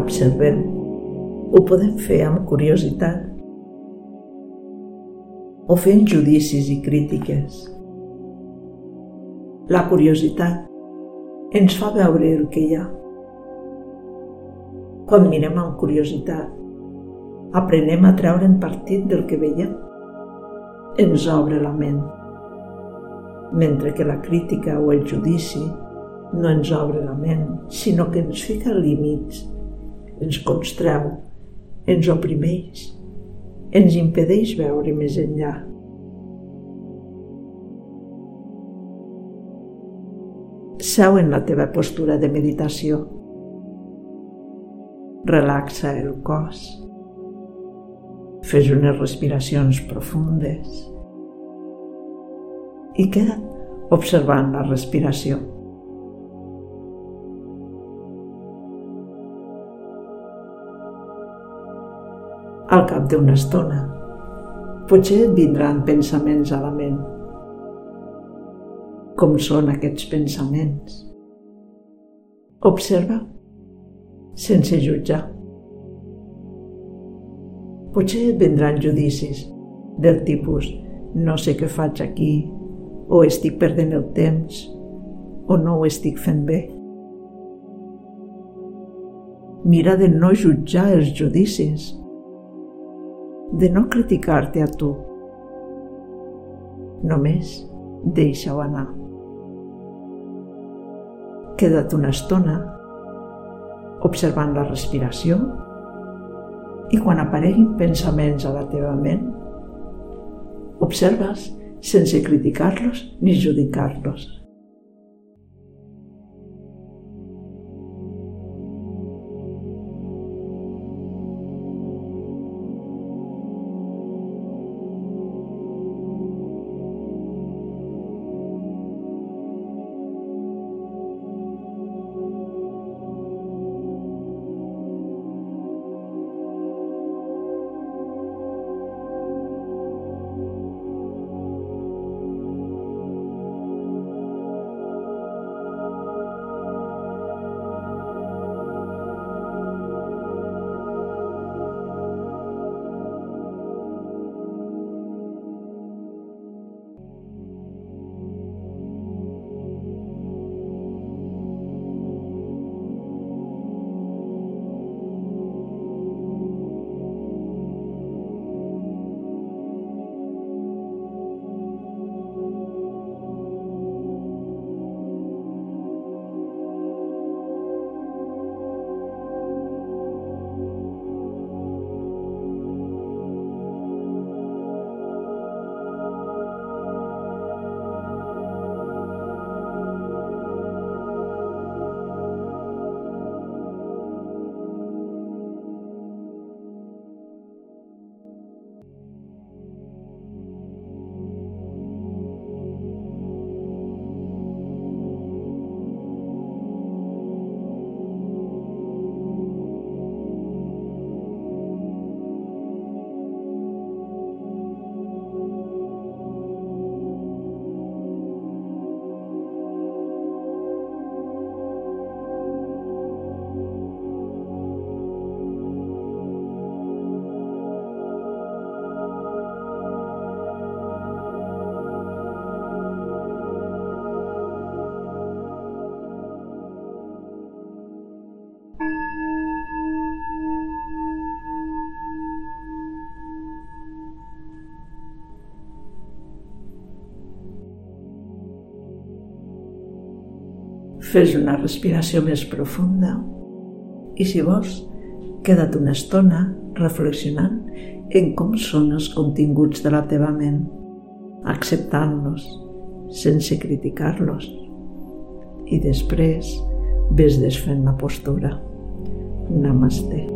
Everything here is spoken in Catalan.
observem. Ho podem fer amb curiositat o fent judicis i crítiques. La curiositat ens fa veure el que hi ha. Quan mirem amb curiositat, aprenem a treure'n partit del que veiem. Ens obre la ment. Mentre que la crítica o el judici no ens obre la ment, sinó que ens fica límits, ens constreu, ens oprimeix, ens impedeix veure més enllà. Seu en la teva postura de meditació. Relaxa el cos. Fes unes respiracions profundes i queda't observant la respiració. Al cap d'una estona, potser et vindran pensaments a la ment. Com són aquests pensaments? Observa, sense jutjar. Potser et vindran judicis del tipus no sé què faig aquí, o estic perdent el temps, o no ho estic fent bé. Mira de no jutjar els judicis, de no criticar-te a tu. Només deixa-ho anar. Queda't una estona observant la respiració i quan apareguin pensaments a la teva ment, observes sense criticar-los ni judicar-los. Fes una respiració més profunda i si vols, queda't una estona reflexionant en com són els continguts de la teva ment, acceptant-los sense criticar-los i després ves desfent la postura. Namaste.